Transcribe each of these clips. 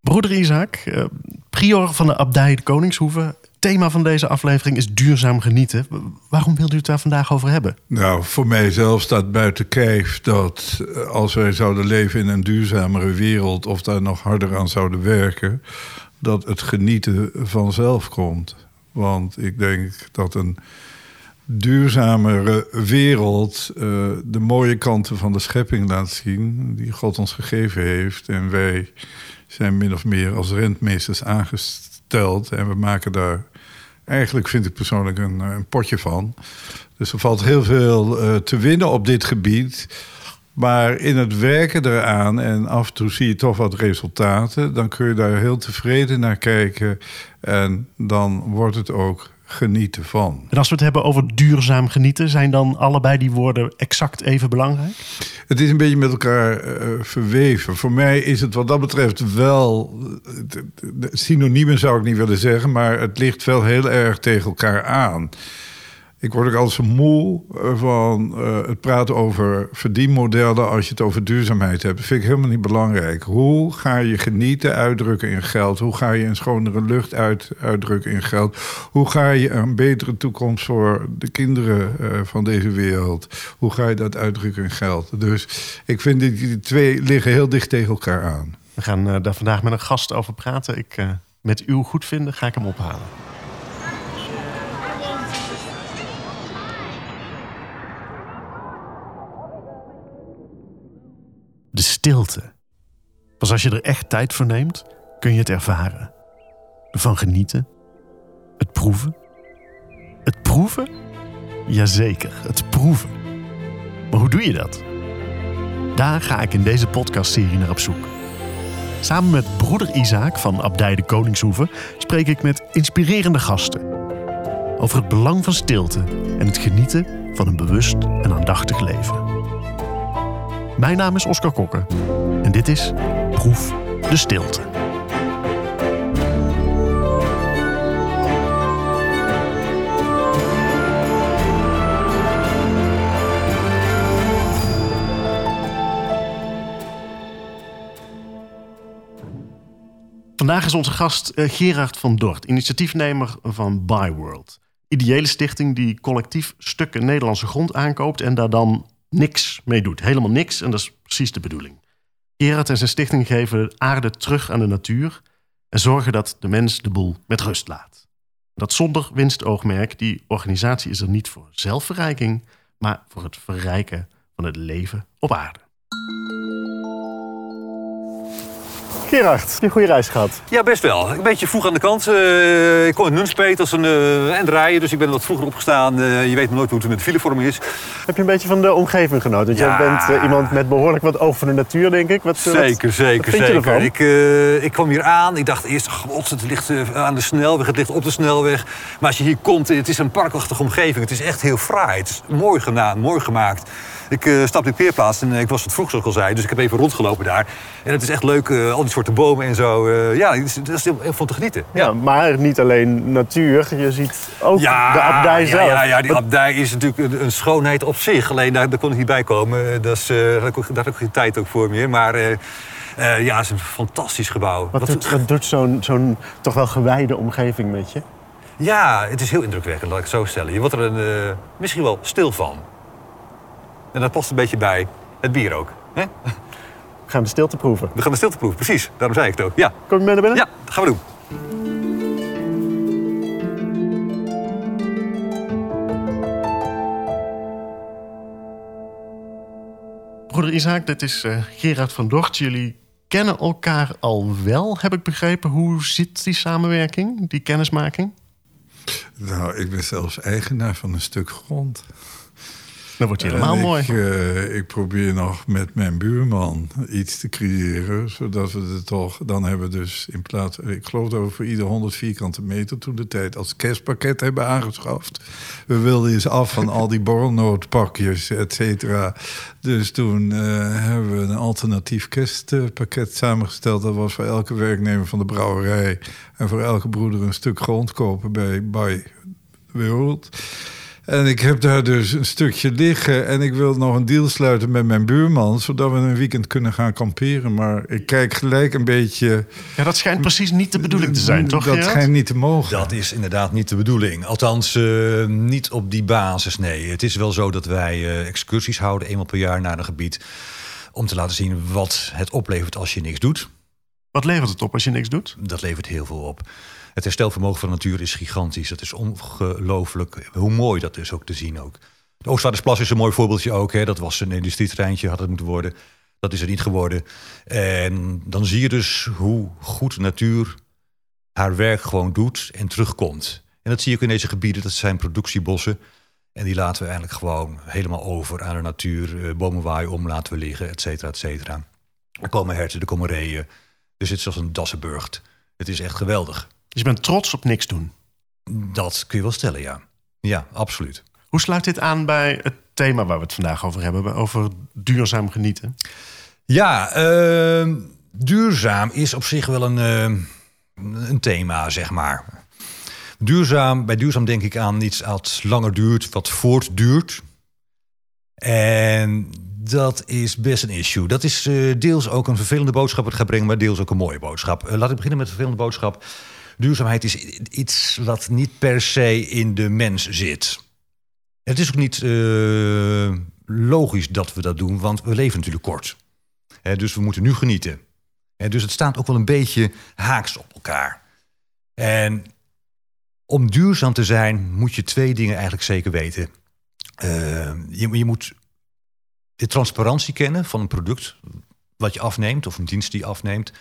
Broeder Isaac, eh, prior van de abdij de Koningshoeve. Thema van deze aflevering is duurzaam genieten. Waarom wilt u het daar vandaag over hebben? Nou, voor mijzelf staat buiten kijf dat eh, als wij zouden leven in een duurzamere wereld of daar nog harder aan zouden werken, dat het genieten vanzelf komt. Want ik denk dat een duurzamere wereld uh, de mooie kanten van de schepping laat zien die God ons gegeven heeft. En wij zijn min of meer als rentmeesters aangesteld. En we maken daar eigenlijk, vind ik persoonlijk, een, een potje van. Dus er valt heel veel uh, te winnen op dit gebied. Maar in het werken eraan en af en toe zie je toch wat resultaten, dan kun je daar heel tevreden naar kijken. En dan wordt het ook genieten van. En als we het hebben over duurzaam genieten, zijn dan allebei die woorden exact even belangrijk? Het is een beetje met elkaar uh, verweven. Voor mij is het wat dat betreft wel. Synoniemen zou ik niet willen zeggen, maar het ligt wel heel erg tegen elkaar aan. Ik word ook altijd zo moe eh, van uh, het praten over verdienmodellen als je het over duurzaamheid hebt. Dat vind ik helemaal niet belangrijk. Hoe ga je genieten uitdrukken in geld? Hoe ga je een schonere lucht uit, uitdrukken in geld? Hoe ga je een betere toekomst voor de kinderen uh, van deze wereld? Hoe ga je dat uitdrukken in geld? Dus ik vind die, die twee liggen heel dicht tegen elkaar aan. We gaan daar vandaag met een gast over praten. Ik, met uw goedvinden ga ik hem ophalen. De stilte. Pas als je er echt tijd voor neemt, kun je het ervaren. Ervan genieten. Het proeven. Het proeven? Jazeker, het proeven. Maar hoe doe je dat? Daar ga ik in deze podcastserie naar op zoek. Samen met broeder Isaac van Abdij de Koningshoeve spreek ik met inspirerende gasten. Over het belang van stilte en het genieten van een bewust en aandachtig leven. Mijn naam is Oscar Kokke en dit is Proef de Stilte. Vandaag is onze gast Gerard van Dort, initiatiefnemer van Byworld. Ideële stichting die collectief stukken Nederlandse grond aankoopt en daar dan niks mee doet. Helemaal niks en dat is precies de bedoeling. Gerard en zijn stichting geven de aarde terug aan de natuur en zorgen dat de mens de boel met rust laat. Dat zonder winstoogmerk. Die organisatie is er niet voor zelfverrijking, maar voor het verrijken van het leven op aarde. Gerard, je een goede reis gehad? Ja, best wel. Een beetje vroeg aan de kant. Uh, ik kom in Nunspeet als een uh, en rijden, dus ik ben wat vroeger opgestaan. Uh, je weet nooit hoe het met de filevorming is. Heb je een beetje van de omgeving genoten? Want ja. jij bent iemand met behoorlijk wat oog voor de natuur, denk ik. Wat, zeker, wat, zeker, wat zeker. Ik, ik kwam hier aan. Ik dacht eerst, god, het ligt aan de snelweg, het ligt op de snelweg. Maar als je hier komt, het is een parkachtige omgeving. Het is echt heel fraai. Het is mooi gedaan, mooi gemaakt. Ik uh, stapte in peerplaats en ik was het vroeg, zoals ik al zei. Dus ik heb even rondgelopen daar. En het is echt leuk, uh, al die soorten bomen en zo. Uh, ja, dat is heel, heel van te genieten. Ja. ja. maar niet alleen natuur. Je ziet ook ja, de abdij zelf. Ja, ja, die abdij is natuurlijk een, een, schoonheid op zich. Alleen daar, daar kon ik niet bij komen. Dat is, daar, heb ik, daar ik geen tijd ook voor meer. Maar... ja, het is een fantastisch gebouw. Wat, wat doet, wat doet zo'n zo'n toch wel gewijde omgeving met je? Ja, het is heel indrukwekkend, laat ik het zo stellen. Je wordt er een, misschien wel stil van. En dat past een beetje bij het bier ook. Hè? We gaan de stilte proeven. We gaan de stilte proeven, precies. Daarom zei ik het ook. Ja. Kom je mee naar binnen? Ja, dat gaan we doen. Broeder Isaac, dit is uh, Gerard van Dort. Jullie kennen elkaar al wel, heb ik begrepen. Hoe zit die samenwerking, die kennismaking? Nou, ik ben zelfs eigenaar van een stuk grond. Dan wordt hij helemaal ik, mooi. Uh, ik probeer nog met mijn buurman iets te creëren. Zodat we het toch... Dan hebben we dus in plaats... Ik geloof dat we voor ieder 100 vierkante meter toen de tijd... als kerstpakket hebben aangeschaft. We wilden eens af van al die borrelnootpakjes, et cetera. Dus toen uh, hebben we een alternatief kerstpakket samengesteld. Dat was voor elke werknemer van de brouwerij... en voor elke broeder een stuk grond kopen bij By World... En ik heb daar dus een stukje liggen en ik wil nog een deal sluiten met mijn buurman, zodat we een weekend kunnen gaan kamperen. Maar ik kijk gelijk een beetje. Ja, dat schijnt precies niet de bedoeling te zijn, toch? Dat Gerard? schijnt niet te mogen. Dat is inderdaad niet de bedoeling. Althans, eh, niet op die basis, nee. Het is wel zo dat wij eh, excursies houden, eenmaal per jaar naar een gebied... om te laten zien wat het oplevert als je niks doet. Wat levert het op als je niks doet? Dat levert heel veel op. Het herstelvermogen van de natuur is gigantisch. Het is ongelooflijk hoe mooi dat is ook te zien ook. De Oostvaardersplas is een mooi voorbeeldje ook. Hè. Dat was een industrieterreintje, had het moeten worden. Dat is er niet geworden. En dan zie je dus hoe goed natuur haar werk gewoon doet en terugkomt. En dat zie je ook in deze gebieden. Dat zijn productiebossen. En die laten we eigenlijk gewoon helemaal over aan de natuur. Eh, Bomen waaien om, laten we liggen, et cetera, et cetera. Er komen herten, er komen reeën. Het is als een Dassenburgt. Het is echt geweldig. Dus je bent trots op niks doen. Dat kun je wel stellen, ja. Ja, absoluut. Hoe sluit dit aan bij het thema waar we het vandaag over hebben? Over duurzaam genieten? Ja, uh, duurzaam is op zich wel een, uh, een thema, zeg maar. Duurzaam, bij duurzaam denk ik aan iets wat langer duurt, wat voortduurt. En dat is best een issue. Dat is uh, deels ook een vervelende boodschap het gaat brengen, maar deels ook een mooie boodschap. Uh, laat ik beginnen met een vervelende boodschap. Duurzaamheid is iets wat niet per se in de mens zit. Het is ook niet uh, logisch dat we dat doen, want we leven natuurlijk kort. Dus we moeten nu genieten. Dus het staat ook wel een beetje haaks op elkaar. En om duurzaam te zijn moet je twee dingen eigenlijk zeker weten. je, je moet de transparantie kennen van een product wat je afneemt of een dienst die je afneemt.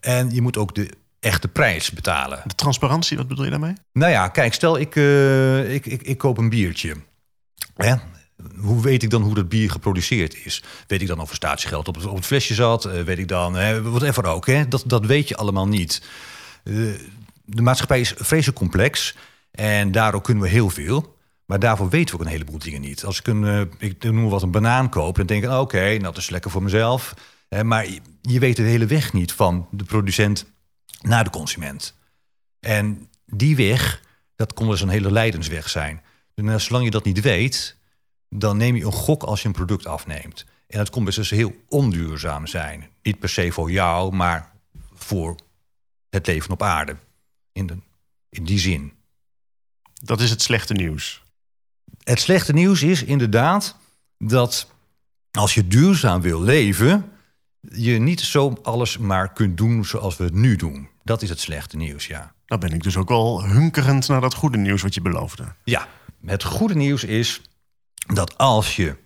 En je moet ook de echte prijs betalen. De transparantie, wat bedoel je daarmee? Nou ja, kijk, stel ik, uh, ik, ik, ik, koop een biertje. Hè? Hoe weet ik dan hoe dat bier geproduceerd is? Weet ik dan of er statiegeld op het, op het flesje zat? Uh, weet ik dan, hè, whatever ook. Hè? Dat, dat weet je allemaal niet. Uh, de maatschappij is vreselijk complex. En daardoor kunnen we heel veel. Maar daarvoor weten we ook een heleboel dingen niet. Als ik een, ik noem wat een banaan koop, dan denk ik, oké, okay, nou, dat is lekker voor mezelf. Maar je weet de hele weg niet van de producent naar de consument. En die weg, dat kon dus een hele leidensweg zijn. Dus zolang je dat niet weet, dan neem je een gok als je een product afneemt. En dat kon dus heel onduurzaam zijn. Niet per se voor jou, maar voor het leven op aarde. In, de, in die zin. Dat is het slechte nieuws. Het slechte nieuws is inderdaad dat als je duurzaam wil leven, je niet zo alles maar kunt doen zoals we het nu doen. Dat is het slechte nieuws, ja. Dan ben ik dus ook wel hunkerend naar dat goede nieuws wat je beloofde. Ja, het goede nieuws is dat als je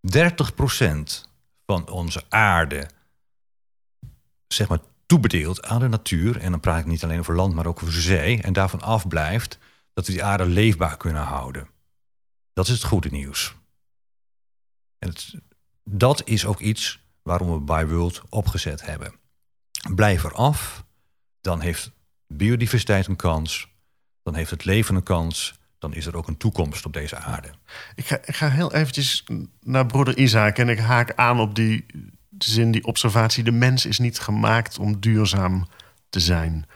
30% van onze aarde zeg maar toebedeelt aan de natuur, en dan praat ik niet alleen over land, maar ook over zee, en daarvan afblijft, dat we die aarde leefbaar kunnen houden. Dat is het goede nieuws. En het, dat is ook iets waarom we By World opgezet hebben. Blijf eraf, dan heeft biodiversiteit een kans, dan heeft het leven een kans, dan is er ook een toekomst op deze aarde. Ik ga, ik ga heel eventjes naar broeder Isaac en ik haak aan op die zin, die observatie. De mens is niet gemaakt om duurzaam te zijn.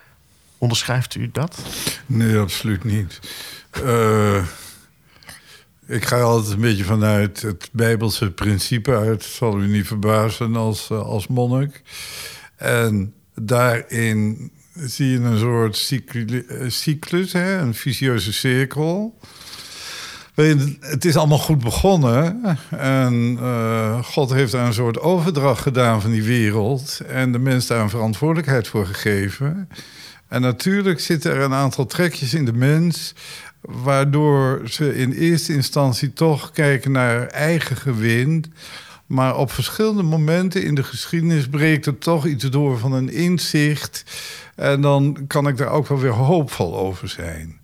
Onderschrijft u dat? Nee, absoluut niet. Uh, ik ga altijd een beetje vanuit het Bijbelse principe uit. zal u niet verbazen als, als monnik. En daarin zie je een soort cyclus, hè? een vicieuze cirkel. Het is allemaal goed begonnen. En uh, God heeft daar een soort overdracht gedaan van die wereld. En de mens daar een verantwoordelijkheid voor gegeven. En natuurlijk zitten er een aantal trekjes in de mens waardoor ze in eerste instantie toch kijken naar eigen gewin. Maar op verschillende momenten in de geschiedenis breekt er toch iets door van een inzicht. En dan kan ik daar ook wel weer hoopvol over zijn.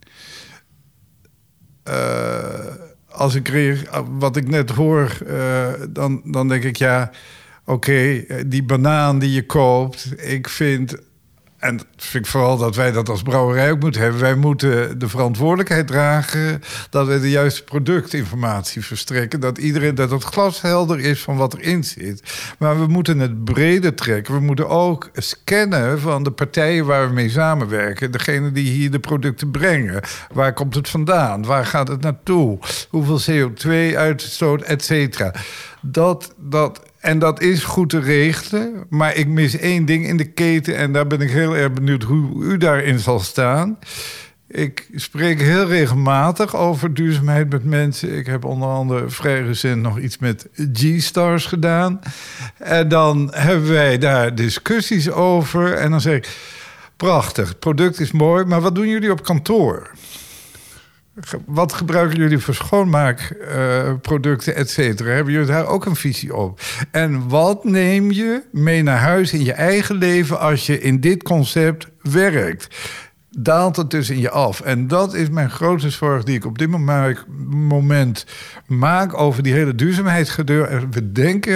Uh, als ik wat ik net hoor, uh, dan, dan denk ik ja, oké, okay, die banaan die je koopt, ik vind en vind ik vooral dat wij dat als brouwerij ook moeten hebben. Wij moeten de verantwoordelijkheid dragen dat we de juiste productinformatie verstrekken. Dat iedereen dat het glashelder is van wat erin zit. Maar we moeten het breder trekken. We moeten ook scannen van de partijen waar we mee samenwerken. Degene die hier de producten brengen. Waar komt het vandaan? Waar gaat het naartoe? Hoeveel CO2-uitstoot, et cetera. Dat, dat en dat is goed te regelen. Maar ik mis één ding in de keten. En daar ben ik heel erg benieuwd hoe u daarin zal staan. Ik spreek heel regelmatig over duurzaamheid met mensen. Ik heb onder andere vrij recent nog iets met G-Stars gedaan. En dan hebben wij daar discussies over. En dan zeg ik: Prachtig, het product is mooi, maar wat doen jullie op kantoor? Wat gebruiken jullie voor schoonmaakproducten, uh, et cetera? Hebben jullie daar ook een visie op? En wat neem je mee naar huis in je eigen leven als je in dit concept werkt? Daalt het dus in je af. En dat is mijn grootste zorg die ik op dit moment maak over die hele duurzaamheidsgedeur. We denken,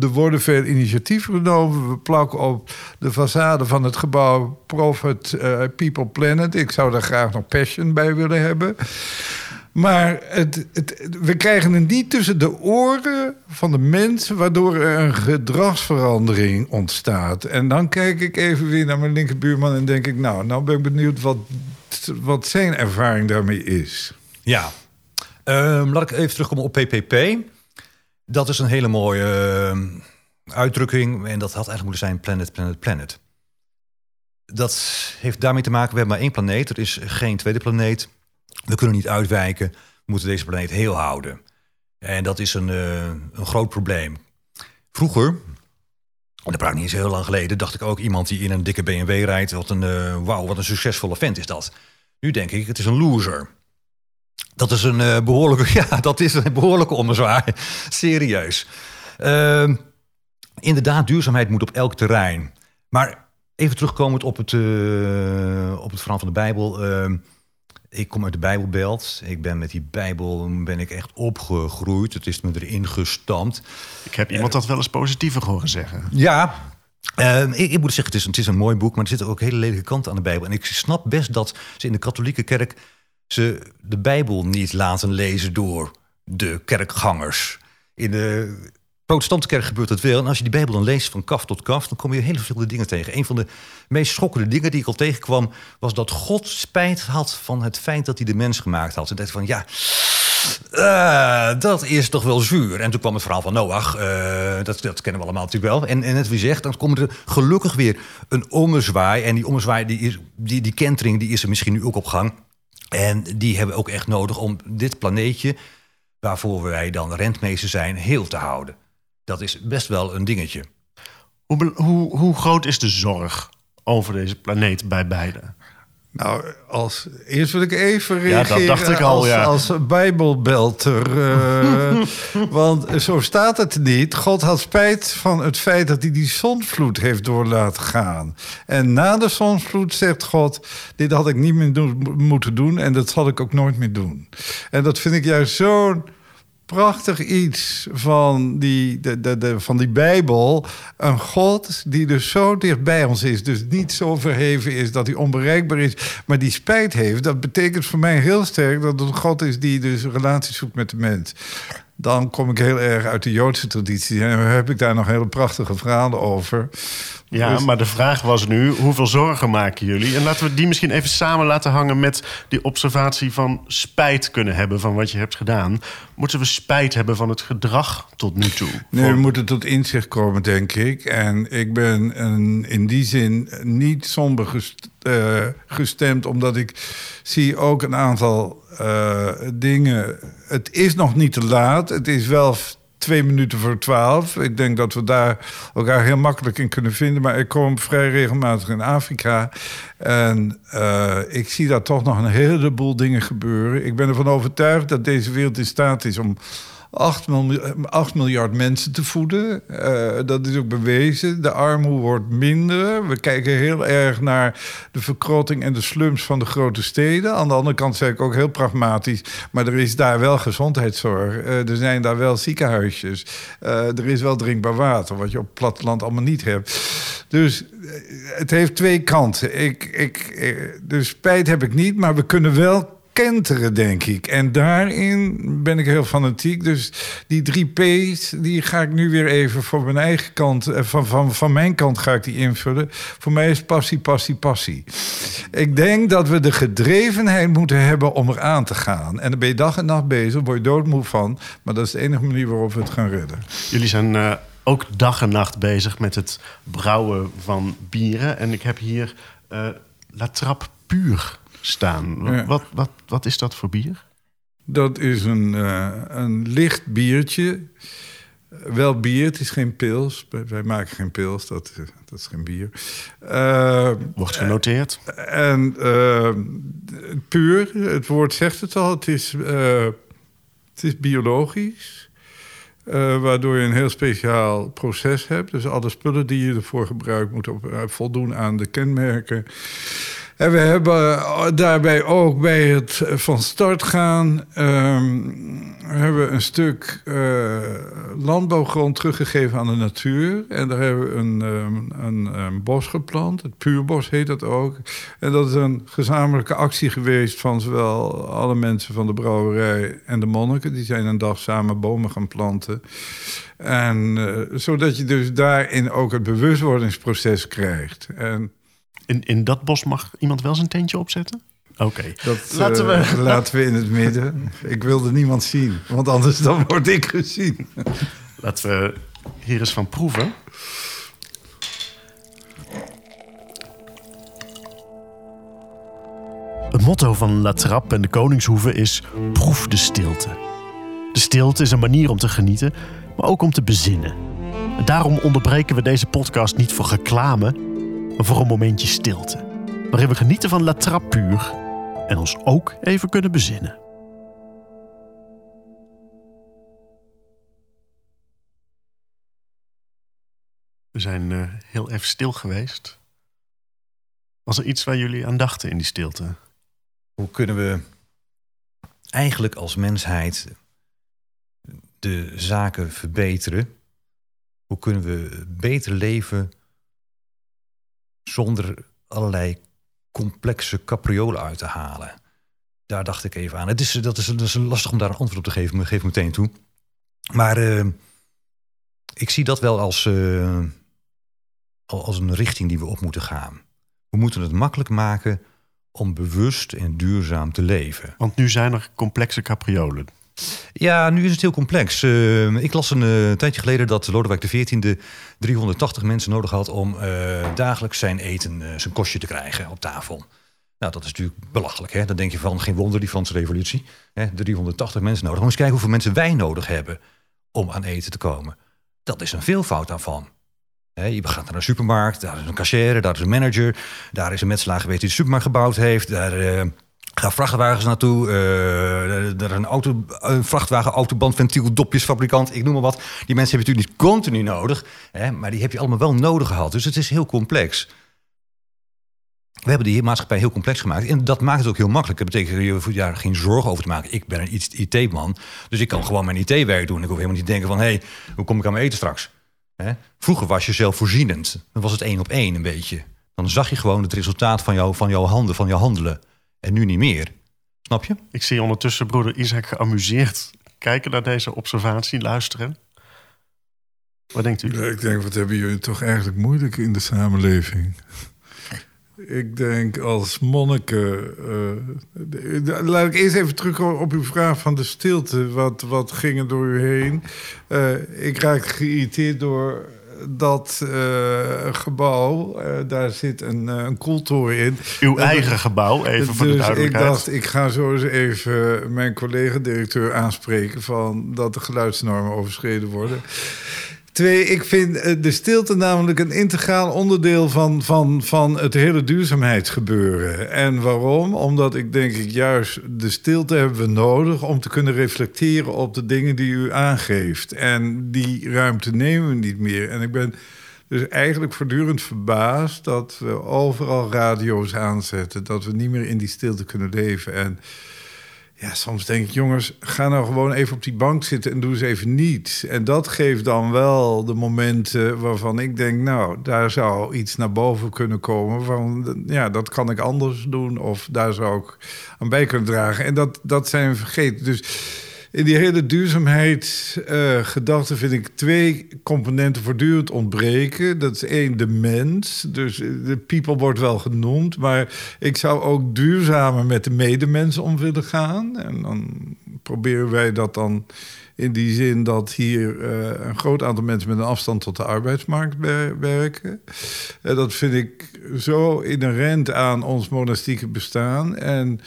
er worden veel initiatieven genomen. We plakken op de façade van het gebouw Profit uh, People Planet. Ik zou daar graag nog passion bij willen hebben. Maar het, het, we krijgen een niet tussen de oren van de mensen, waardoor er een gedragsverandering ontstaat. En dan kijk ik even weer naar mijn linkerbuurman en denk ik, nou, nou ben ik benieuwd wat, wat zijn ervaring daarmee is. Ja, um, laat ik even terugkomen op PPP. Dat is een hele mooie uh, uitdrukking en dat had eigenlijk moeten zijn planet, planet, planet. Dat heeft daarmee te maken, we hebben maar één planeet, er is geen tweede planeet. We kunnen niet uitwijken. We moeten deze planeet heel houden. En dat is een, uh, een groot probleem. Vroeger, dat praat niet eens heel lang geleden, dacht ik ook iemand die in een dikke BMW rijdt. Wat een, uh, wat een succesvolle vent is dat. Nu denk ik, het is een loser. Dat is een uh, behoorlijke, ja, dat is een behoorlijke ommezwaai. Serieus. Uh, inderdaad, duurzaamheid moet op elk terrein. Maar even terugkomend op het, op het verhaal van de Bijbel. Ehm, ik kom uit de Bijbelbelt. Ik ben met die Bijbel ben ik echt opgegroeid. Het is me erin gestampt. Ik heb iemand dat wel eens positiever horen zeggen. Ja, uh, ik, ik, moet zeggen, het is, het is een mooi boek, maar er zitten ook hele lelijke kanten aan de Bijbel. En ik snap best dat ze in de katholieke kerk ze de Bijbel niet laten lezen door de kerkgangers. In de protestante kerk gebeurt dat wel. En als je die Bijbel dan leest van kaf tot kaf, dan kom je hele verschillende dingen tegen. Een van de meest schokkende dingen die ik al tegenkwam, was dat God spijt had van het feit dat hij de mens gemaakt had. En dacht van ja. Uh, dat is toch wel zuur. En toen kwam het verhaal van Noach. Uh, dat, dat, kennen we allemaal natuurlijk wel. En, en net wie zegt, dan komt er gelukkig weer een ommezwaai. En die ommezwaai, die, is, die, die kentering, die is er misschien nu ook op gang. En die hebben we ook echt nodig om dit planeetje, waarvoor wij dan rentmeester zijn, heel te houden. Dat is best wel een dingetje. Hoe, hoe, hoe groot is de zorg over deze planeet bij beiden? Nou, als, eerst wil ik even reageren ja, dat dacht ik al, als, ja. als bijbelbelter. Uh, want zo staat het niet. God had spijt van het feit dat hij die zonvloed heeft door laten gaan. En na de zonvloed zegt God... dit had ik niet meer doen, moeten doen en dat zal ik ook nooit meer doen. En dat vind ik juist zo'n prachtig iets van die, de, de, de, van die Bijbel. Een God die dus zo dicht bij ons is. Dus niet zo verheven is dat hij onbereikbaar is, maar die spijt heeft. Dat betekent voor mij heel sterk dat het een God is die dus relatie zoekt met de mens. Dan kom ik heel erg uit de Joodse traditie. En heb ik daar nog hele prachtige verhalen over. Ja, Dus- maar de vraag was nu, hoeveel zorgen maken jullie? En laten we die misschien even samen laten hangen met die observatie van spijt kunnen hebben van wat je hebt gedaan. Moeten we spijt hebben van het gedrag tot nu toe? Nee, we moeten tot inzicht komen, denk ik. En ik ben een, in die zin niet somber gest- eh, gestemd, omdat ik zie ook een aantal eh, dingen. Het is nog niet te laat. Het is wel twee minuten voor twaalf. Ik denk dat we daar elkaar heel makkelijk in kunnen vinden. Maar ik kom vrij regelmatig in Afrika. En eh, ik zie daar toch nog een heleboel dingen gebeuren. Ik ben ervan overtuigd dat deze wereld in staat is om 8, miljard mensen te voeden. Uh, dat is ook bewezen. De armoede wordt minder. We kijken heel erg naar de verkrotting en de slums van de grote steden. Aan de andere kant zeg ik ook heel pragmatisch. Maar er is daar wel gezondheidszorg. Uh, er zijn daar wel ziekenhuisjes. Uh, er is wel drinkbaar water, wat je op het platteland allemaal niet hebt. Dus het heeft twee kanten. Ik, ik, dus spijt heb ik niet, maar we kunnen wel kenteren, denk ik. En daarin ben ik heel fanatiek. Dus die drie P's, die ga ik nu weer even voor mijn eigen kant... Eh, van, van, van mijn kant ga ik die invullen. Voor mij is passie, passie, passie. Ik denk dat we de gedrevenheid moeten hebben om eraan te gaan. En dan ben je dag en nacht bezig, word je doodmoe van. Maar dat is de enige manier waarop we het gaan redden. Jullie zijn... Uh ook dag en nacht bezig met het brouwen van bieren. En ik heb hier uh, La Trappe Puur staan. Wat, wat, wat is dat voor bier? Dat is een, uh, een licht biertje. Wel bier, het is geen pils. Wij maken geen pils, dat, dat is geen bier. Uh, Wordt genoteerd. En puur, het woord zegt het al, het is, het is biologisch. Waardoor je een heel speciaal proces hebt. Dus alle spullen die je ervoor gebruikt moeten op, voldoen aan de kenmerken. En we hebben eh, daarbij ook bij het van start gaan... Um, hebben we een stuk uh, landbouwgrond teruggegeven aan de natuur. En daar hebben we een, um, een, een, bos geplant. Het puurbos heet dat ook. En dat is een gezamenlijke actie geweest van zowel alle mensen van de brouwerij en de monniken. Die zijn een dag samen bomen gaan planten. En zodat je dus daarin ook het bewustwordingsproces krijgt. En in, in dat bos mag iemand wel zijn tentje opzetten? Oké. Dat laten, we... Uh, laten we in het midden. Ik wilde niemand zien, want anders dan word ik gezien. Laten we hier eens van proeven. Het motto van La Trappe en de Koningshoeve is: proef de stilte. De stilte is een manier om te genieten, maar ook om te bezinnen. En daarom onderbreken we deze podcast niet voor reclame, voor een momentje stilte. Waarin we genieten van La Trappe puur en ons ook even kunnen bezinnen. We zijn uh, heel even stil geweest. Was er iets waar jullie aan dachten in die stilte? Hoe kunnen we eigenlijk als mensheid de zaken verbeteren? Hoe kunnen we beter leven zonder allerlei complexe capriolen uit te halen. Daar dacht ik even aan. Het is, dat, is, is lastig om daar een antwoord op te geven, maar geef meteen toe. Maar uh, ik zie dat wel als, uh, als een richting die we op moeten gaan. We moeten het makkelijk maken om bewust en duurzaam te leven. Want nu zijn er complexe capriolen. Ja, nu is het heel complex. Uh, ik las een uh, tijdje geleden dat Lodewijk XIV 380 mensen nodig had om uh, dagelijks zijn eten, zijn kostje te krijgen op tafel. Nou, dat is natuurlijk belachelijk. Hè? Dan denk je van geen wonder die Franse revolutie. Hè? 380 mensen nodig. Maar eens kijken hoeveel mensen wij nodig hebben om aan eten te komen. Dat is een veelvoud daarvan. je gaat naar een supermarkt, daar is een cashier, daar is een manager, daar is een metselaar geweest die de supermarkt gebouwd heeft. Daar Ga vrachtwagens naartoe. Uh, er een, auto, een vrachtwagen, autobandventiel, dopjesfabrikant, ik noem maar wat. Die mensen heb je natuurlijk niet continu nodig, hè, maar die heb je allemaal wel nodig gehad. Dus het is heel complex. We hebben die maatschappij heel complex gemaakt. En dat maakt het ook heel makkelijk. Dat betekent dat je hoeft daar geen zorgen over te maken. Ik ben een IT-man, dus ik kan gewoon mijn IT-werk doen. Ik hoef helemaal niet te denken van... hé, hey, hoe kom ik aan mijn eten straks? Hè? Vroeger was je zelfvoorzienend. Dan was het één op één een beetje. Dan zag je gewoon het resultaat van, jou, van jouw handen, van jouw handelen. En nu niet meer. Snap je? Ik zie ondertussen broeder Isaac geamuseerd kijken naar deze observatie, luisteren. Wat denkt u? ik denk, wat hebben jullie toch eigenlijk moeilijk in de samenleving? Ik denk als monniken. Uh, laat ik eerst even terug op uw vraag van de stilte. Wat, wat ging er door u heen? Uh, ik raak geïrriteerd door dat uh, gebouw, uh, daar zit een, uh, een koeltoren in. Uw eigen gebouw, even voor de dus duidelijkheid. ik dacht, ik ga zo eens even mijn collega-directeur aanspreken... van dat de geluidsnormen overschreden worden. Twee, ik vind eh, de stilte namelijk een integraal onderdeel van, van, van het hele duurzaamheidsgebeuren. En waarom? Omdat ik denk ik juist de stilte hebben we nodig om te kunnen reflecteren op de dingen die u aangeeft. En die ruimte nemen we niet meer. En ik ben dus eigenlijk voortdurend verbaasd dat we overal radio's aanzetten, dat we niet meer in die stilte kunnen leven. En ja, soms denk ik, jongens, ga nou gewoon even op die bank zitten en doe eens even niets. En dat geeft dan wel de momenten waarvan ik denk, nou, daar zou iets naar boven kunnen komen. Van, ja, dat kan ik anders doen of daar zou ik aan bij kunnen dragen. En dat, dat zijn vergeten. Dus in die hele duurzaamheidsgedachte uh, vind ik twee componenten voortdurend ontbreken. Dat is één, de mens. Dus de people wordt wel genoemd. Maar ik zou ook duurzamer met de medemensen om willen gaan. En dan proberen wij dat dan in die zin dat hier uh, een groot aantal mensen met een afstand tot de arbeidsmarkt werken. Dat vind ik zo inherent aan ons monastieke bestaan. En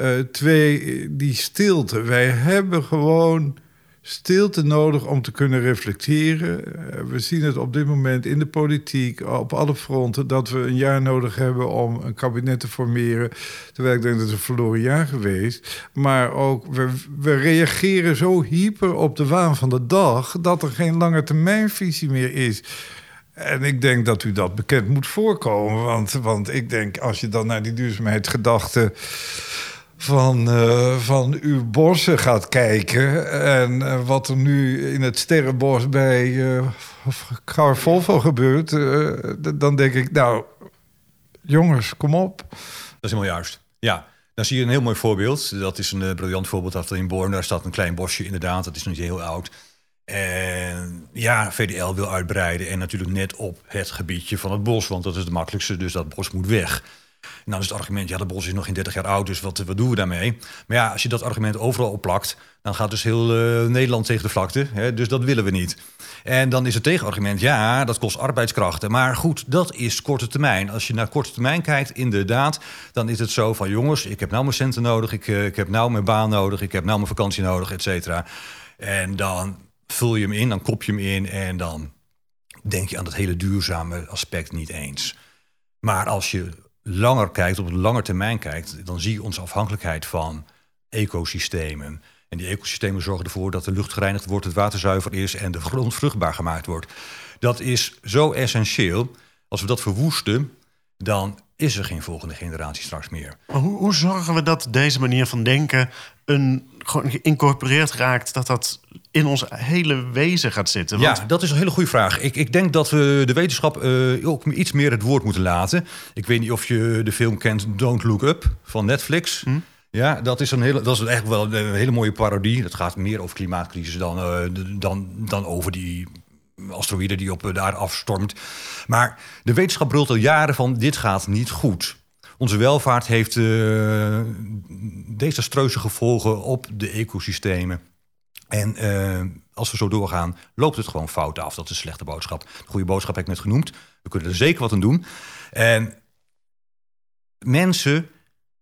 uh, twee, die stilte. Wij hebben gewoon stilte nodig om te kunnen reflecteren. Uh, we zien het op dit moment in de politiek, op alle fronten, dat we een jaar nodig hebben om een kabinet te formeren. Terwijl ik denk dat het een verloren jaar geweest. Maar ook, we, we reageren zo hyper op de waan van de dag dat er geen lange termijnvisie meer is. En ik denk dat u dat bekend moet voorkomen. Want, want ik denk, als je dan naar die duurzaamheidsgedachte van, uh, van uw bossen gaat kijken. En uh, wat er nu in het sterrenbos bij uh, Car Volvo gebeurt. dan denk ik, nou, jongens, kom op. Dat is helemaal juist. Ja, dan zie je een heel mooi voorbeeld. Dat is een briljant voorbeeld af in Born. Daar staat een klein bosje inderdaad. Dat is nog niet heel oud. En ja, VDL wil uitbreiden. En natuurlijk net op het gebiedje van het bos. Want dat is het makkelijkste. Dus dat bos moet weg. Nou is het argument, ja, de bos is nog geen 30 jaar oud, dus wat, wat doen we daarmee? Maar ja, als je dat argument overal opplakt, dan gaat dus heel uh, Nederland tegen de vlakte. Hè? Dus dat willen we niet. En dan is het tegenargument, ja, dat kost arbeidskrachten. Maar goed, dat is korte termijn. Als je naar korte termijn kijkt, inderdaad, dan is het zo van... jongens, ik heb nou mijn centen nodig, ik, uh, ik heb nou mijn baan nodig... ik heb nou mijn vakantie nodig, et cetera. En dan vul je hem in, dan kop je hem in... en dan denk je aan het hele duurzame aspect niet eens. Maar als je langer kijkt, op een lange termijn kijkt, dan zie je onze afhankelijkheid van ecosystemen. En die ecosystemen zorgen ervoor dat de lucht gereinigd wordt, het water zuiver is en de grond vruchtbaar gemaakt wordt. Dat is zo essentieel. Als we dat verwoesten, dan is er geen volgende generatie straks meer. Hoe, hoe zorgen we dat deze manier van denken een, gewoon geïncorporeerd raakt, dat dat in ons hele wezen gaat zitten? Want... Ja, dat is een hele goede vraag. Ik, ik denk dat we de wetenschap uh, ook iets meer het woord moeten laten. Ik weet niet of je de film kent Don't Look Up van Netflix. Hm? Ja, dat is, een hele, dat is echt wel een hele mooie parodie. Dat gaat meer over klimaatcrisis dan, uh, dan, dan over die asteroïde die op daar afstormt. Maar de wetenschap brult al jaren van dit gaat niet goed. Onze welvaart heeft uh, desastreuze gevolgen op de ecosystemen. En uh, als we zo doorgaan, loopt het gewoon fout af. Dat is een slechte boodschap. De goede boodschap heb ik net genoemd. We kunnen er zeker wat aan doen. En mensen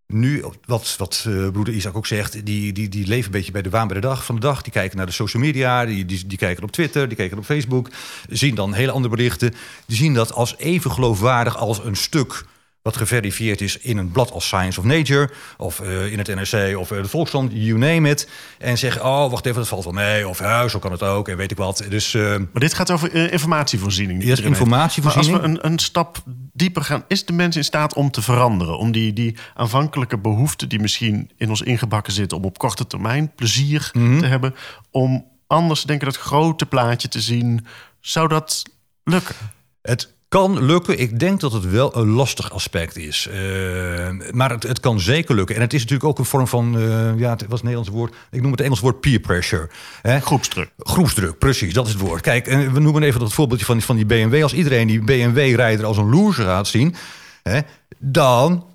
nu, wat, wat uh, broeder Isaac ook zegt, die, die, die leven een beetje bij de waan bij de dag van de dag. Die kijken naar de social media, die, die, die kijken op Twitter, die kijken op Facebook. Zien dan hele andere berichten. Die zien dat als even geloofwaardig als een stuk wat geverifieerd is in een blad als Science of Nature... of uh, in het NRC of uh, de Volkskrant, you name it... en zeggen, oh, wacht even, dat valt wel mee... of ja, zo kan het ook, en weet ik wat. Dus, uh, maar dit gaat over informatievoorziening. Yes, informatievoorziening. Maar als we een, een stap dieper gaan... is de mens in staat om te veranderen? Om die, die aanvankelijke behoefte die misschien in ons ingebakken zit... om op korte termijn plezier mm -hmm. te hebben... om anders, denk ik, dat grote plaatje te zien... zou dat lukken? Het kan lukken. Ik denk dat het wel een lastig aspect is. Uh, maar het, het, kan zeker lukken. En het is natuurlijk ook een vorm van, uh, ja, het was het Nederlands woord. Ik noem het Engels woord peer pressure. Hè? Groepsdruk. Groepsdruk, precies, dat is het woord. Kijk, en we noemen even dat voorbeeldje van, van die BMW. Als iedereen die BMW-rijder als een loser gaat zien, hè, dan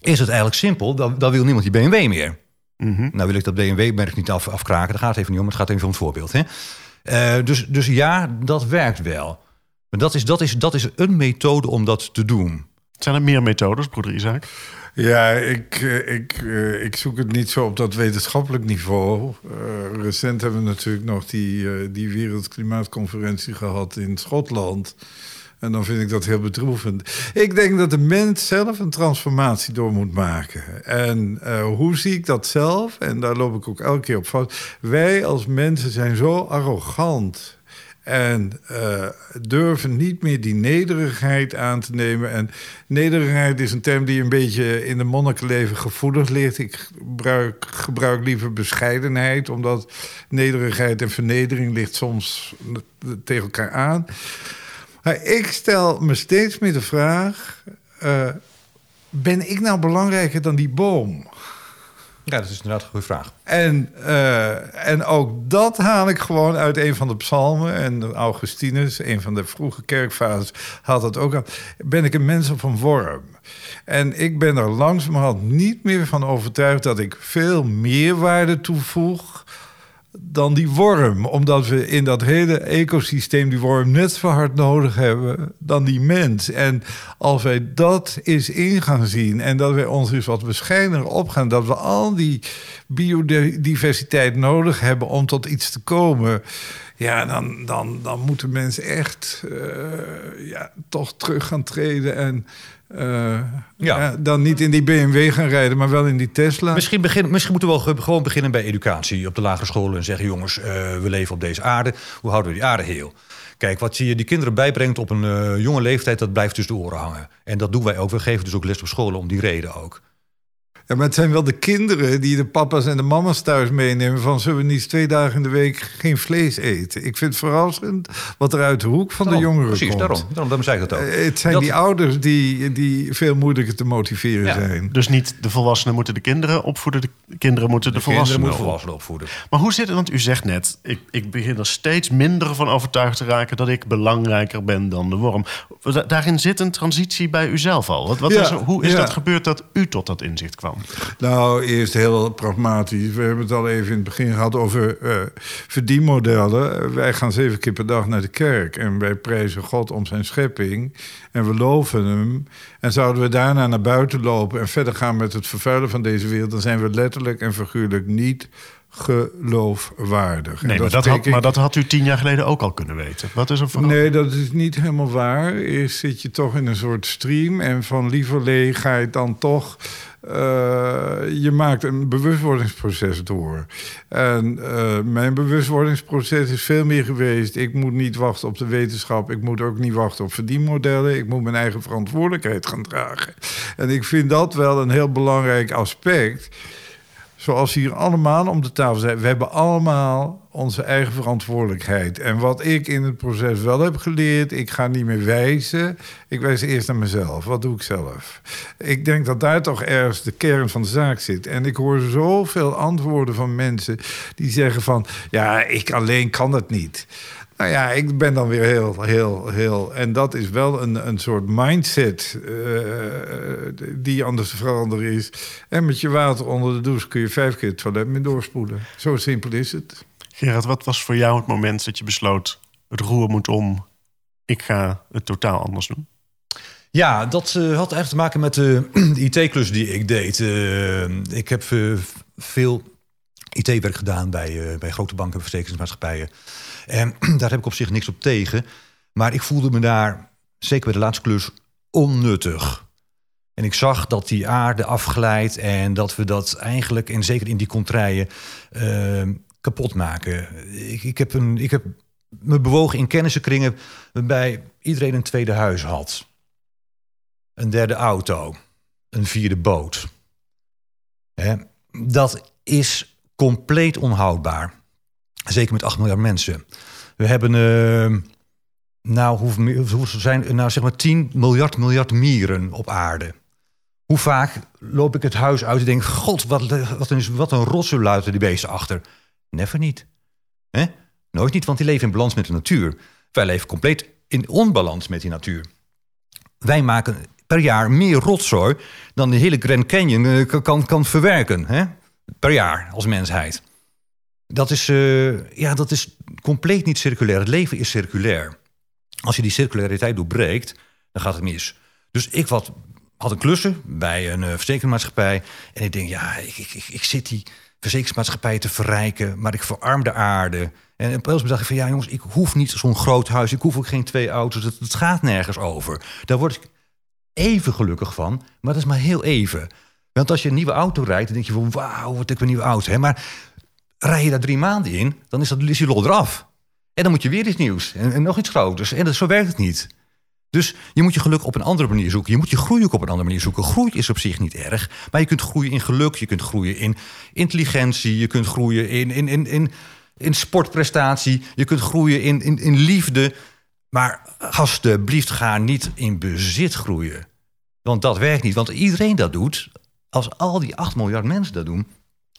is het eigenlijk simpel. Dan, dan wil niemand die BMW meer. Mm -hmm. Nou wil ik dat BMW-merk niet af, afkraken. Daar gaat het even niet om. Het gaat even om het voorbeeld. Hè? Uh, dus, dus ja, dat werkt wel. Maar dat is, dat, is, dat is een methode om dat te doen. Zijn er meer methodes, broeder Isaac? Ja, ik, eh, ik, eh, ik zoek het niet zo op dat wetenschappelijk niveau. Uh, recent hebben we natuurlijk nog die, uh, die Wereldklimaatconferentie gehad in Schotland. En dan vind ik dat heel bedroevend. Ik denk dat de mens zelf een transformatie door moet maken. En uh, hoe zie ik dat zelf? En daar loop ik ook elke keer op fout. Wij als mensen zijn zo arrogant. En uh, durven niet meer die nederigheid aan te nemen. En nederigheid is een term die een beetje in de monnikenleven gevoelig ligt. Ik gebruik, gebruik liever bescheidenheid, omdat nederigheid en vernedering ligt soms tegen elkaar aan. Maar ik stel me steeds meer de vraag: uh, ben ik nou belangrijker dan die boom? Ja, dat is inderdaad een goede vraag. En, uh, en ook dat haal ik gewoon uit een van de psalmen. En Augustinus, een van de vroege kerkvaders, haalt dat ook aan. Ben ik een mens of een worm? En ik ben er langzamerhand niet meer van overtuigd dat ik veel meer waarde toevoeg dan die worm. Omdat we in dat hele ecosysteem die worm net zo hard nodig hebben dan die mens. En als wij dat eens in gaan zien en dat wij ons eens wat bescheidener opgaan, dat we al die biodiversiteit nodig hebben om tot iets te komen. Ja, dan, dan, dan moeten mensen echt uh, ja, toch terug gaan treden en uh, ja. ja. dan niet in die BMW gaan rijden, maar wel in die Tesla. Misschien, begin, misschien moeten we gewoon beginnen bij educatie op de lagere scholen en zeggen: jongens, uh, we leven op deze aarde. Hoe houden we die aarde heel? Kijk, wat je die kinderen bijbrengt op een jonge leeftijd, dat blijft tussen de oren hangen. En dat doen wij ook. We geven dus ook les op scholen om die reden ook. Ja, maar het zijn wel de kinderen die de papa's en de mama's thuis meenemen... van zullen we niet twee dagen in de week geen vlees eten? Ik vind het verrassend wat er uit de hoek van daarom, de jongeren precies, komt. Daarom, daarom, daarom zei ik dat ook. Uh, het zijn dat... die ouders die, die veel moeilijker te motiveren ja. zijn. Dus niet de volwassenen moeten de kinderen opvoeden... de kinderen moeten de, de volwassenen, moeten volwassenen opvoeden. Maar hoe zit het, want u zegt net... Ik, ik begin er steeds minder van overtuigd te raken... dat ik belangrijker ben dan de worm. Daarin zit een transitie bij uzelf al. Wat, wat Ja, is hoe is ja. dat gebeurd dat u tot dat inzicht kwam? Nou, eerst heel pragmatisch. We hebben het al even in het begin gehad over eh, verdienmodellen. Wij gaan zeven keer per dag naar de kerk en wij prijzen God om zijn schepping en we loven hem. En zouden we daarna naar buiten lopen en verder gaan met het vervuilen van deze wereld, dan zijn we letterlijk en figuurlijk niet geloofwaardig. Nee, maar dat, had, ik- maar dat had u tien jaar geleden ook al kunnen weten. Wat is er veranderd? Nee, dat is niet helemaal waar. Eerst zit je toch in een soort stream en van lieverlee ga je dan toch. Eh, je maakt een bewustwordingsproces door. En eh, mijn bewustwordingsproces is veel meer geweest. Ik moet niet wachten op de wetenschap. Ik moet ook niet wachten op verdienmodellen. Ik moet mijn eigen verantwoordelijkheid gaan dragen. En ik vind dat wel een heel belangrijk aspect zoals hier allemaal om de tafel zijn, we hebben allemaal onze eigen verantwoordelijkheid. En wat ik in het proces wel heb geleerd, ik ga niet meer wijzen. Ik wijs eerst naar mezelf. Wat doe ik zelf? Ik denk dat daar toch ergens de kern van de zaak zit. En ik hoor zoveel antwoorden van mensen die zeggen van... ja, ik alleen kan dat niet. Nou ja, ik ben dan weer heel, heel, heel... En dat is wel een, een soort mindset eh, die anders te veranderen is. En met je water onder de douche kun je vijf keer het toilet mee doorspoelen. Zo simpel is het. Gerard, wat was voor jou het moment dat je besloot... het roer moet om, ik ga het totaal anders doen? Ja, dat eh, had eigenlijk te maken met de IT-klus die ik deed. Eh, ik heb eh, veel IT-werk gedaan bij, eh, bij grote banken en verzekeringsmaatschappijen. En daar heb ik op zich niks op tegen. Maar ik voelde me daar, zeker bij de laatste klus, onnuttig. En ik zag dat die aarde afglijdt en dat we dat eigenlijk, en zeker in die contraien, eh, kapot maken. Ik, ik, heb een, ik heb me bewogen in kennissenkringen waarbij iedereen een tweede huis had. Een derde auto. Een vierde boot. Hè? Dat is compleet onhoudbaar. Zeker met 8 miljard mensen. We hebben, eh, nou, hoeveel, hoeveel zijn, nou, zeg maar 10 miljard miljard mieren op aarde. Hoe vaak loop ik het huis uit en denk... God, wat, wat een, wat een die beesten achter. Never niet. Nooit niet, want die leven in balans met de natuur. Wij leven compleet in onbalans met die natuur. Wij maken per jaar meer rotzooi... dan de hele Grand Canyon eh, kan- kan, verwerken. Hè? Per jaar als mensheid. Dat is, eh, ja, dat is compleet niet circulair. Het leven is circulair. Als je die circulariteit doorbreekt, dan gaat het mis. Dus ik wat, had een klussen bij een uh, verzekeringsmaatschappij. En ik denk, ja, ik, ik, ik, ik zit die verzekeringsmaatschappij te verrijken, maar ik verarm de aarde. En een dacht ik van, ja jongens, ik hoef niet zo'n groot huis. Ik hoef ook geen twee auto's. Het, gaat nergens over. Daar word ik even gelukkig van, maar dat is maar heel even. Want als je een nieuwe auto rijdt, dan denk je van, wauw, wat ik een nieuwe auto. Hè? Maar rij je daar drie maanden in, dan is, dat, lol eraf. En dan moet je weer iets nieuws en, en nog iets groters. En dat, zo werkt het niet. Dus je moet je geluk op een andere manier zoeken. Je moet je groei ook op een andere manier zoeken. Groei is op zich niet erg. Maar je kunt groeien in geluk. Je kunt groeien in intelligentie. Je kunt groeien in, in, in, in, in sportprestatie. Je kunt groeien in, in, in liefde. Maar alsjeblieft, ga niet in bezit groeien. Want dat werkt niet. Want iedereen dat doet. Als al die 8 miljard mensen dat doen.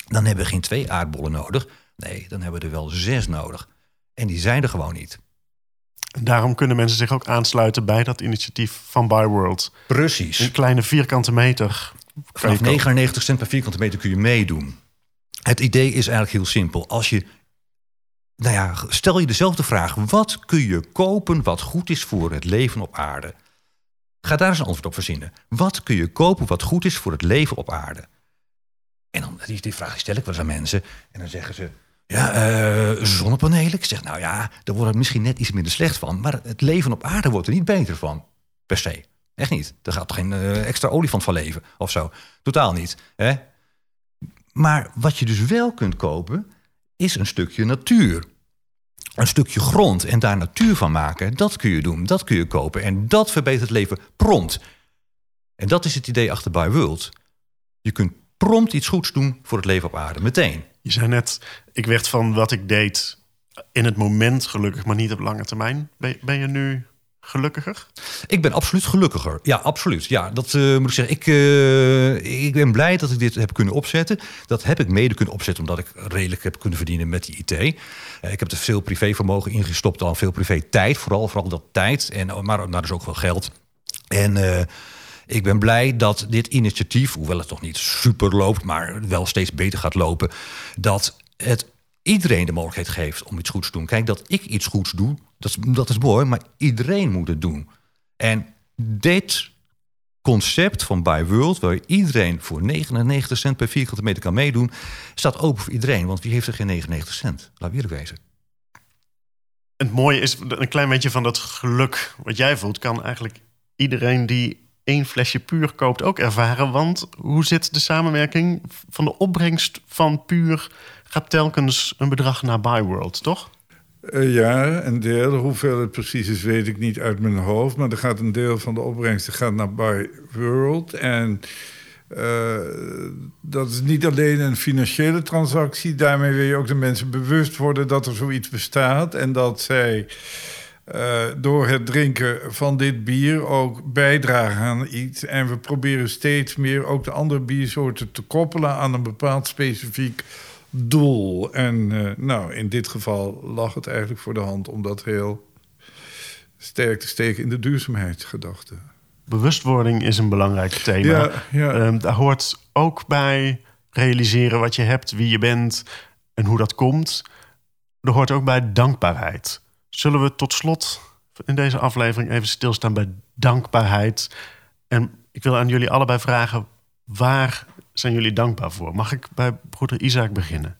dan hebben we geen twee aardbollen nodig. Nee, dan hebben we er wel zes nodig. En die zijn er gewoon niet. Daarom kunnen mensen zich ook aansluiten bij dat initiatief van Byworld. Precies. Een kleine vierkante meter. Vanaf 99 cent per vierkante meter kun je meedoen. Het idee is eigenlijk heel simpel. Als je, nou ja, stel je dezelfde vraag: wat kun je kopen wat goed is voor het leven op aarde? Ga daar eens een antwoord op verzinnen. Wat kun je kopen wat goed is voor het leven op aarde? En dan, die, die vraag stel ik wel eens aan mensen. En dan zeggen ze: ja, uh, zonnepanelen. Ik zeg, nou ja, daar wordt het misschien net iets minder slecht van. Maar het leven op aarde wordt er niet beter van. Per se. Echt niet. Er gaat geen uh, extra olifant van leven of zo. Totaal niet. Hè? Maar wat je dus wel kunt kopen, is een stukje natuur. Een stukje grond en daar natuur van maken. Dat kun je doen. Dat kun je kopen. En dat verbetert het leven prompt. En dat is het idee achter By World. Je kunt prompt iets goeds doen voor het leven op aarde. Meteen. Je zei net, ik werd van wat ik deed in het moment gelukkig, maar niet op lange termijn. Ben, ben je nu gelukkiger? Ik ben absoluut gelukkiger. Ja, absoluut. Ja, dat uh, moet ik zeggen. Ik, uh, ik ben blij dat ik dit heb kunnen opzetten. Dat heb ik mede kunnen opzetten omdat ik redelijk heb kunnen verdienen met die IT. Uh, ik heb er veel privévermogen ingestopt, al veel privé tijd, vooral, vooral dat tijd. En, maar, maar dus ook wel geld. En ik ben blij dat dit initiatief, hoewel het nog niet super loopt, maar wel steeds beter gaat lopen, dat het iedereen de mogelijkheid geeft om iets goeds te doen. Kijk, dat ik iets goeds doe, dat is, dat is mooi, maar iedereen moet het doen. En dit concept van Buy World, waar iedereen voor 99 cent per vierkante meter kan meedoen, staat open voor iedereen. Want wie heeft er geen 99 cent? Laat we eerlijk wezen. Het mooie is, een klein beetje van dat geluk wat jij voelt, kan eigenlijk iedereen die één flesje puur koopt ook ervaren. Want hoe zit de samenwerking van de opbrengst van puur gaat telkens een bedrag naar Byworld, toch? Uh, ja, een deel. Hoeveel het precies is, weet ik niet uit mijn hoofd. Maar er gaat een deel van de opbrengst gaat naar Byworld. En uh, dat is niet alleen een financiële transactie. Daarmee wil je ook de mensen bewust worden dat er zoiets bestaat. En dat zij uh, door het drinken van dit bier ook bijdragen aan iets. En we proberen steeds meer ook de andere biersoorten te koppelen aan een bepaald specifiek doel. En uh, nou, in dit geval lag het eigenlijk voor de hand om dat heel sterk te steken in de duurzaamheidsgedachte. Bewustwording is een belangrijk thema. Ja, ja. Um, daar hoort ook bij realiseren wat je hebt, wie je bent en hoe dat komt. Er hoort ook bij dankbaarheid. Zullen we tot slot in deze aflevering even stilstaan bij dankbaarheid. En ik wil aan jullie allebei vragen: waar zijn jullie dankbaar voor? Mag ik bij broeder Isaac beginnen?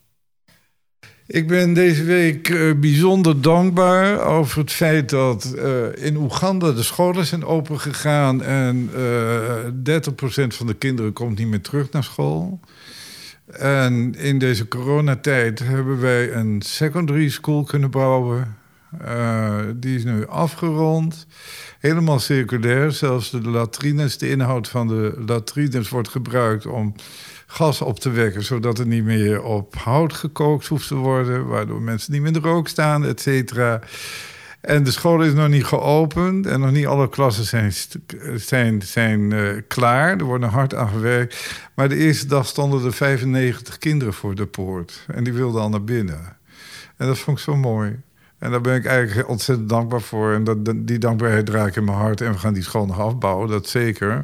Ik ben deze week uh, bijzonder dankbaar over het feit dat uh, in Oeganda de scholen zijn opengegaan en uh, eh, 30% van de kinderen komt niet meer terug naar school. En in deze coronatijd hebben wij een secondary school kunnen bouwen uh, die is nu afgerond. Helemaal circulair. Zelfs de latrines, de inhoud van de latrines wordt gebruikt om gas op te wekken, zodat er niet meer op hout gekookt hoeft te worden, waardoor mensen niet meer in de rook staan, et cetera. En de school is nog niet geopend en nog niet alle klassen zijn, zijn, zijn uh, klaar. Er wordt hard aan gewerkt. Maar de eerste dag stonden er 95 kinderen voor de poort en die wilden al naar binnen. En dat vond ik zo mooi. En daar ben ik eigenlijk ontzettend dankbaar voor. En dat, die dankbaarheid draag ik in mijn hart. En we gaan die school nog afbouwen, dat zeker.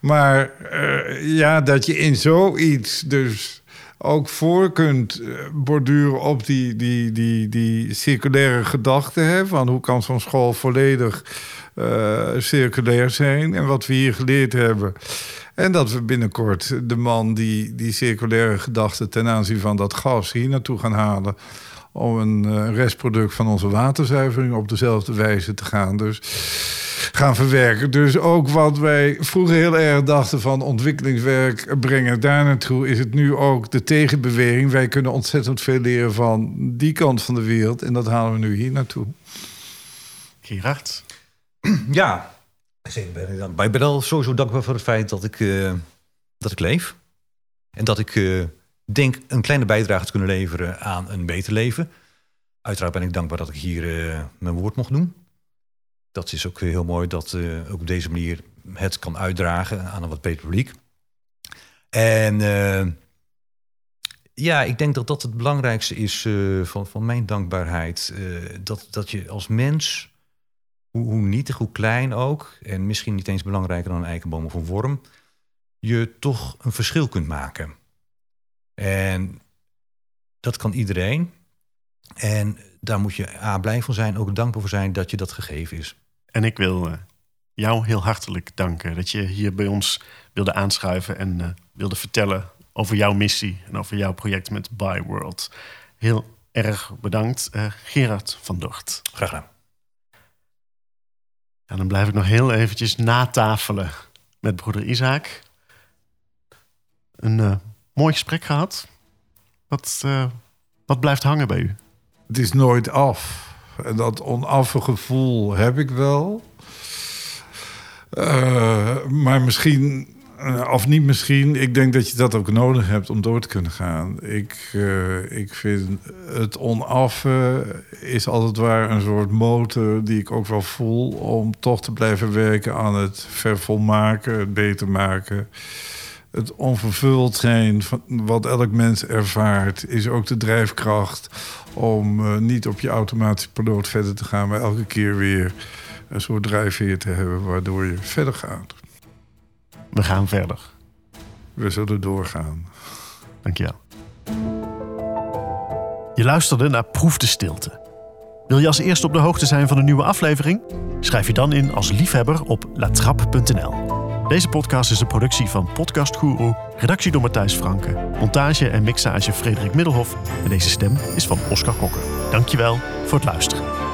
Maar uh, ja, dat je in zoiets dus ook voor kunt eh, borduren op die, die, die, die circulaire gedachte. Hè, van hoe kan zo'n school volledig eh, circulair zijn. En wat we hier geleerd hebben. En dat we binnenkort de man die die circulaire gedachte ten aanzien van dat gas hier naartoe gaan halen. Om een eh, restproduct van onze waterzuivering op dezelfde wijze te gaan. Dus gaan verwerken. Dus ook wat wij vroeger heel erg dachten van ontwikkelingswerk brengen daar naartoe, is het nu ook de tegenbeweging. Wij kunnen ontzettend veel leren van die kant van de wereld en dat halen we nu hier naartoe. Gerard? Ja, zeker ben ik dankbaar. Ik ben al sowieso dankbaar voor het feit dat ik, eh, dat ik leef. En dat ik eh, denk een kleine bijdrage te kunnen leveren aan een beter leven. Uiteraard ben ik dankbaar dat ik hier eh, mijn woord mocht doen. Dat is ook heel mooi dat ook op deze manier het kan uitdragen aan een wat beter publiek. En ja, ik denk dat dat het belangrijkste is van, van mijn dankbaarheid. dat, dat je als mens hoe, hoe nietig, hoe klein ook, en misschien niet eens belangrijker dan een eikenboom of een worm, je toch een verschil kunt maken. En dat kan iedereen. En daar moet je A, blij van zijn, ook dankbaar voor zijn dat je dat gegeven is. En ik wil uh, jou heel hartelijk danken dat je hier bij ons wilde aanschuiven en uh, wilde vertellen over jouw missie en over jouw project met Byworld. Heel erg bedankt, uh, Gerard van Dort. Graag gedaan. En dan blijf ik nog heel eventjes natafelen met broeder Isaac. Een mooi gesprek gehad. Wat, wat blijft hangen bij u? Het is nooit af. En dat onaffe gevoel heb ik wel. Uh, maar misschien eh, of niet misschien. Ik denk dat je dat ook nodig hebt om door te kunnen gaan. Ik, ik vind het onaffe is altijd waar een soort motor die ik ook wel voel om toch te blijven werken aan het vervolmaken, het beter maken. Het onvervuld zijn van wat elk mens ervaart, is ook de drijfkracht om uh, niet op je automatische piloot verder te gaan, maar elke keer weer een soort drijfveer te hebben waardoor je verder gaat. We gaan verder. We zullen doorgaan. Dankjewel. Je luisterde naar Proef de Stilte. Wil je als eerste op de hoogte zijn van een nieuwe aflevering? Schrijf je dan in als liefhebber op latrap.nl. Deze podcast is een productie van Podcast Guru, redactie door Matthijs Franke, montage en mixage Frederik Middelhof en deze stem is van Oscar Kokker. Dankjewel voor het luisteren.